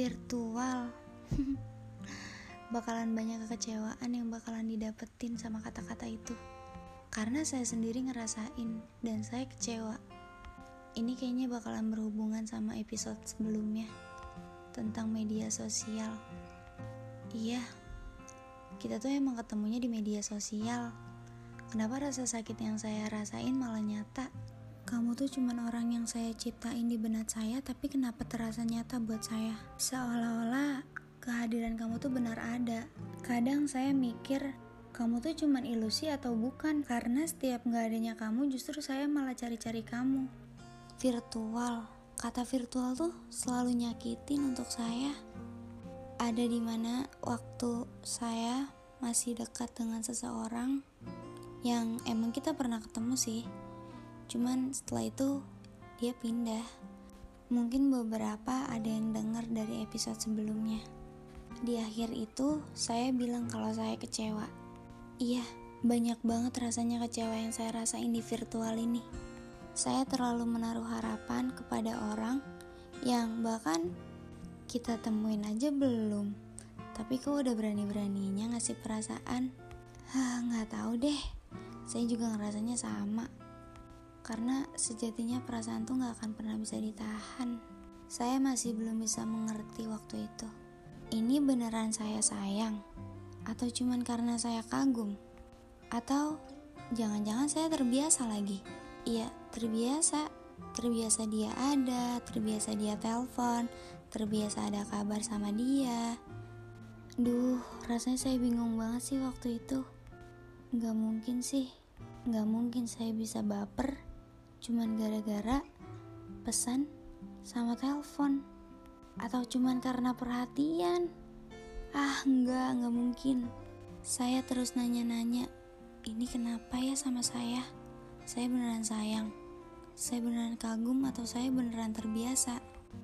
virtual. Bakalan banyak kekecewaan yang bakalan didapetin sama kata-kata itu. Karena saya sendiri ngerasain dan saya kecewa. Ini kayaknya bakalan berhubungan sama episode sebelumnya tentang media sosial. Iya kita tuh emang ketemunya di media sosial. Kenapa rasa sakit yang saya rasain malah nyata kamu tuh cuman orang yang saya ciptain di benak saya, tapi kenapa terasa nyata buat saya? Seolah-olah kehadiran kamu tuh benar ada. Kadang saya mikir, kamu tuh cuman ilusi atau bukan? Karena setiap nggak adanya kamu, justru saya malah cari-cari kamu. Virtual, kata virtual tuh selalu nyakitin untuk saya. Ada di mana waktu saya masih dekat dengan seseorang yang emang kita pernah ketemu sih Cuman setelah itu dia pindah. Mungkin beberapa ada yang dengar dari episode sebelumnya. Di akhir itu saya bilang kalau saya kecewa. Iya, banyak banget rasanya kecewa yang saya rasain di virtual ini. Saya terlalu menaruh harapan kepada orang yang bahkan kita temuin aja belum. Tapi kok udah berani-beraninya ngasih perasaan? Hah, nggak tahu deh. Saya juga ngerasanya sama karena sejatinya perasaan tuh gak akan pernah bisa ditahan. Saya masih belum bisa mengerti waktu itu. Ini beneran saya sayang? Atau cuman karena saya kagum? Atau jangan-jangan saya terbiasa lagi? Iya, terbiasa. Terbiasa dia ada, terbiasa dia telepon, terbiasa ada kabar sama dia. Duh, rasanya saya bingung banget sih waktu itu. Gak mungkin sih, gak mungkin saya bisa baper cuman gara-gara pesan sama telepon atau cuman karena perhatian? Ah enggak enggak mungkin. Saya terus nanya-nanya ini kenapa ya sama saya? Saya beneran sayang? Saya beneran kagum atau saya beneran terbiasa?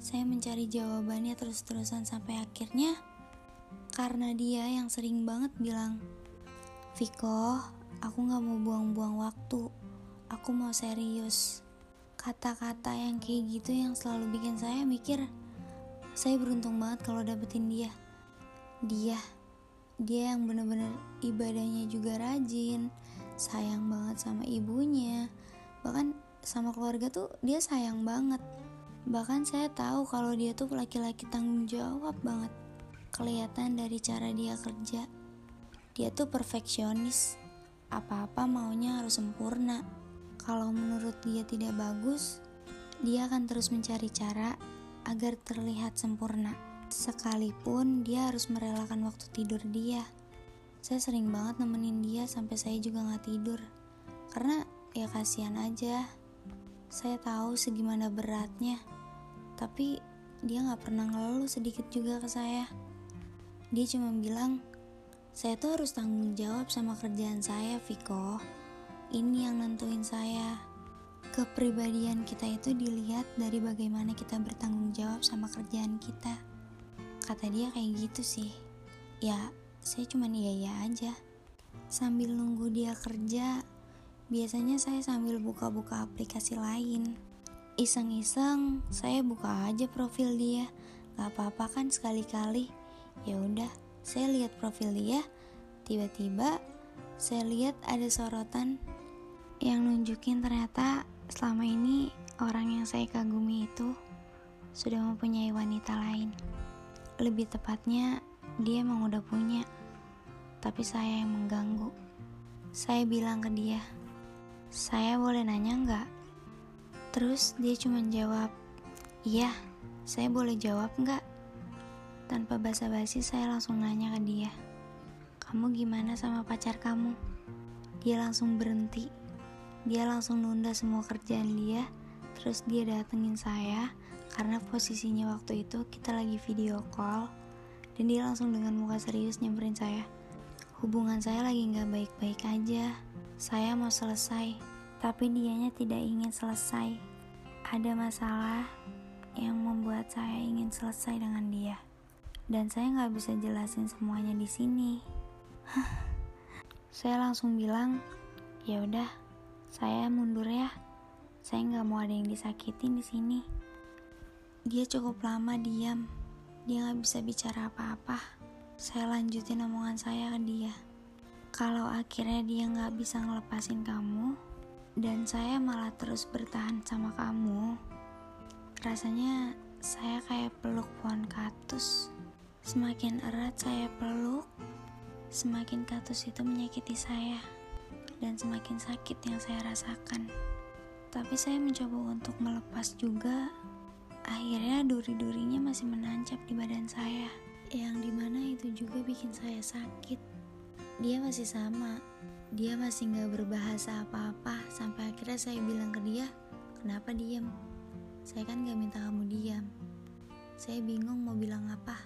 Saya mencari jawabannya terus-terusan sampai akhirnya karena dia yang sering banget bilang Viko aku gak mau buang-buang waktu aku mau serius. Kata-kata yang kayak gitu yang selalu bikin saya mikir, saya beruntung banget kalau dapetin dia. Dia, dia yang bener-bener ibadahnya juga rajin, sayang banget sama ibunya, bahkan sama keluarga tuh dia sayang banget. Bahkan saya tahu kalau dia tuh laki-laki tanggung jawab banget. Kelihatan dari cara dia kerja. Dia tuh perfeksionis. Apa-apa maunya harus sempurna. Kalau menurut dia tidak bagus, dia akan terus mencari cara agar terlihat sempurna. Sekalipun dia harus merelakan waktu tidur dia. Saya sering banget nemenin dia sampai saya juga gak tidur. Karena ya kasihan aja. Saya tahu segimana beratnya. Tapi dia gak pernah ngeluh sedikit juga ke saya. Dia cuma bilang, saya tuh harus tanggung jawab sama kerjaan saya, Viko. Ini yang nentuin saya. Kepribadian kita itu dilihat dari bagaimana kita bertanggung jawab sama kerjaan kita. Kata dia kayak gitu sih. Ya, saya cuma iya-iya aja. Sambil nunggu dia kerja, biasanya saya sambil buka-buka aplikasi lain. Iseng-iseng, saya buka aja profil dia. Gak apa-apa kan sekali-kali. Ya udah, saya lihat profil dia. Tiba-tiba saya lihat ada sorotan yang nunjukin ternyata selama ini orang yang saya kagumi itu sudah mempunyai wanita lain. Lebih tepatnya, dia emang udah punya, tapi saya yang mengganggu. Saya bilang ke dia, saya boleh nanya nggak? Terus dia cuma jawab, iya, saya boleh jawab nggak? Tanpa basa-basi saya langsung nanya ke dia, kamu gimana sama pacar kamu? Dia langsung berhenti dia langsung nunda semua kerjaan dia, terus dia datengin saya karena posisinya waktu itu kita lagi video call dan dia langsung dengan muka serius nyamperin saya. Hubungan saya lagi nggak baik-baik aja. Saya mau selesai, tapi dianya tidak ingin selesai. Ada masalah yang membuat saya ingin selesai dengan dia, dan saya nggak bisa jelasin semuanya di sini. saya langsung bilang, ya udah, saya mundur ya. Saya nggak mau ada yang disakitin di sini. Dia cukup lama diam, dia gak bisa bicara apa-apa. Saya lanjutin omongan saya ke dia. Kalau akhirnya dia gak bisa ngelepasin kamu, dan saya malah terus bertahan sama kamu, rasanya saya kayak peluk pohon katus. Semakin erat saya peluk, semakin katus itu menyakiti saya, dan semakin sakit yang saya rasakan. Tapi saya mencoba untuk melepas juga, Akhirnya duri-durinya masih menancap di badan saya, yang di mana itu juga bikin saya sakit. Dia masih sama, dia masih gak berbahasa apa-apa sampai akhirnya saya bilang ke dia, kenapa diem? Saya kan gak minta kamu diam. Saya bingung mau bilang apa,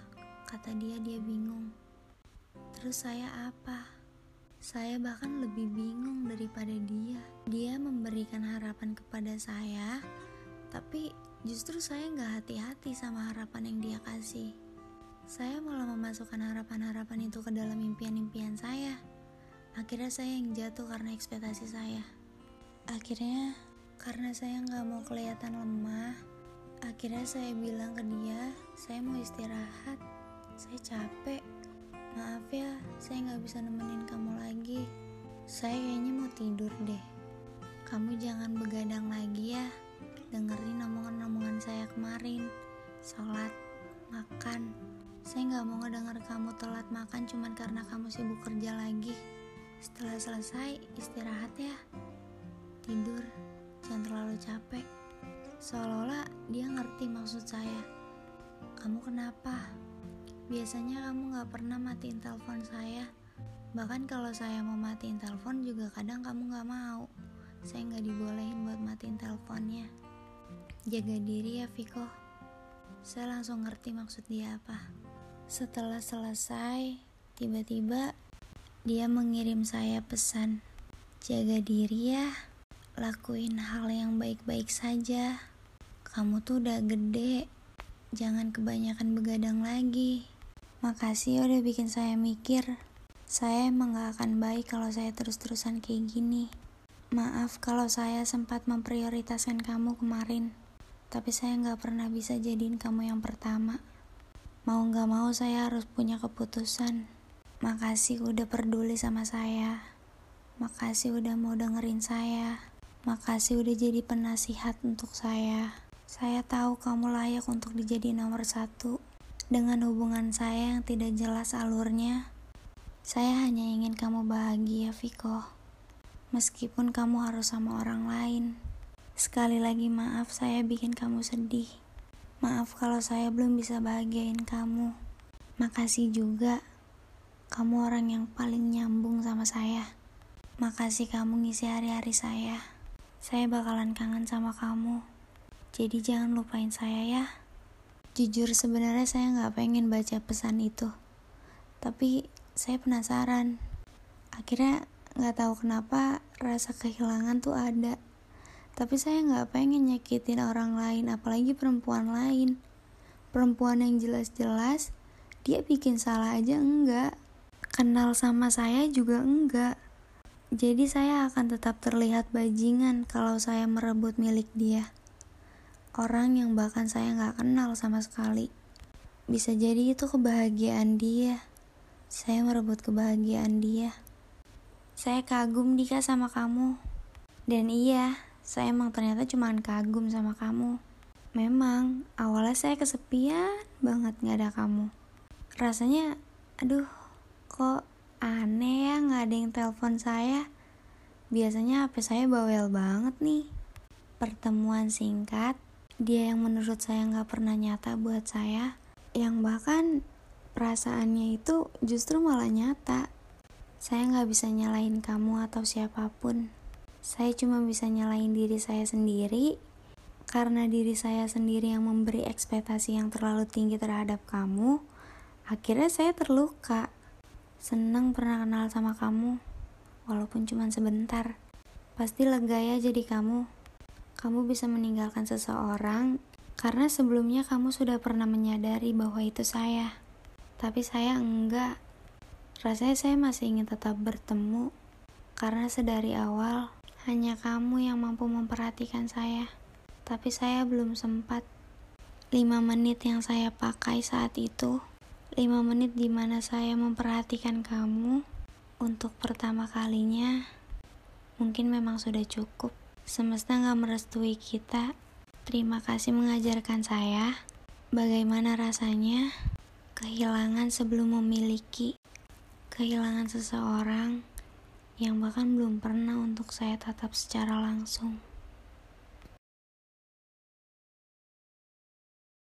kata dia dia bingung. Terus saya apa? Saya bahkan lebih bingung daripada dia. Dia memberikan harapan kepada saya, tapi Justru saya nggak hati-hati sama harapan yang dia kasih. Saya malah memasukkan harapan-harapan itu ke dalam impian-impian saya. Akhirnya saya yang jatuh karena ekspektasi saya. Akhirnya, karena saya nggak mau kelihatan lemah, akhirnya saya bilang ke dia, saya mau istirahat, saya capek. Maaf ya, saya nggak bisa nemenin kamu lagi. Saya kayaknya mau tidur deh. Kamu jangan begadang lagi ya. Dengerin omongan-omongan saya kemarin. Sholat makan. Saya nggak mau ngedenger kamu telat makan cuman karena kamu sibuk kerja lagi. Setelah selesai istirahat ya. Tidur jangan terlalu capek. Seolah-olah dia ngerti maksud saya. Kamu kenapa biasanya kamu nggak pernah matiin telepon saya bahkan kalau saya mau matiin telepon juga kadang kamu nggak mau saya nggak dibolehin buat matiin teleponnya Jaga diri ya Viko. Saya langsung ngerti maksud dia apa. Setelah selesai, tiba-tiba dia mengirim saya pesan. Jaga diri ya, lakuin hal yang baik-baik saja. Kamu tuh udah gede, jangan kebanyakan begadang lagi. Makasih ya udah bikin saya mikir. Saya emang gak akan baik kalau saya terus-terusan kayak gini. Maaf kalau saya sempat memprioritaskan kamu kemarin. Tapi saya nggak pernah bisa jadiin kamu yang pertama. Mau nggak mau saya harus punya keputusan. Makasih udah peduli sama saya. Makasih udah mau dengerin saya. Makasih udah jadi penasihat untuk saya. Saya tahu kamu layak untuk dijadiin nomor satu. Dengan hubungan saya yang tidak jelas alurnya, saya hanya ingin kamu bahagia, Viko. Meskipun kamu harus sama orang lain. Sekali lagi maaf saya bikin kamu sedih. Maaf kalau saya belum bisa bahagiain kamu. Makasih juga. Kamu orang yang paling nyambung sama saya. Makasih kamu ngisi hari-hari saya. Saya bakalan kangen sama kamu. Jadi jangan lupain saya ya. Jujur sebenarnya saya nggak pengen baca pesan itu. Tapi saya penasaran. Akhirnya nggak tahu kenapa rasa kehilangan tuh ada. Tapi saya nggak pengen nyakitin orang lain apalagi perempuan lain. Perempuan yang jelas-jelas dia bikin salah aja enggak. Kenal sama saya juga enggak. Jadi saya akan tetap terlihat bajingan kalau saya merebut milik dia orang yang bahkan saya nggak kenal sama sekali bisa jadi itu kebahagiaan dia saya merebut kebahagiaan dia saya kagum Dika sama kamu dan iya saya emang ternyata cuma kagum sama kamu. Memang, awalnya saya kesepian banget gak ada kamu. Rasanya, aduh, kok aneh ya gak ada yang telepon saya. Biasanya HP saya bawel banget nih. Pertemuan singkat, dia yang menurut saya gak pernah nyata buat saya, yang bahkan perasaannya itu justru malah nyata. Saya gak bisa nyalain kamu atau siapa pun. Saya cuma bisa nyalain diri saya sendiri karena diri saya sendiri yang memberi ekspektasi yang terlalu tinggi terhadap kamu. Akhirnya saya terluka. Senang pernah kenal sama kamu, walaupun cuma sebentar. Pasti lega ya jadi kamu. Kamu bisa meninggalkan seseorang karena sebelumnya kamu sudah pernah menyadari bahwa itu saya. Tapi saya enggak. Rasanya saya masih ingin tetap bertemu karena sedari awal hanya kamu yang mampu memperhatikan saya, tapi saya belum sempat. 5 menit yang saya pakai saat itu 5 menit di mana saya memperhatikan kamu untuk pertama kalinya mungkin memang sudah cukup semesta gak merestui kita terima kasih mengajarkan saya bagaimana rasanya kehilangan sebelum memiliki kehilangan seseorang yang bahkan belum pernah untuk saya tatap secara langsung.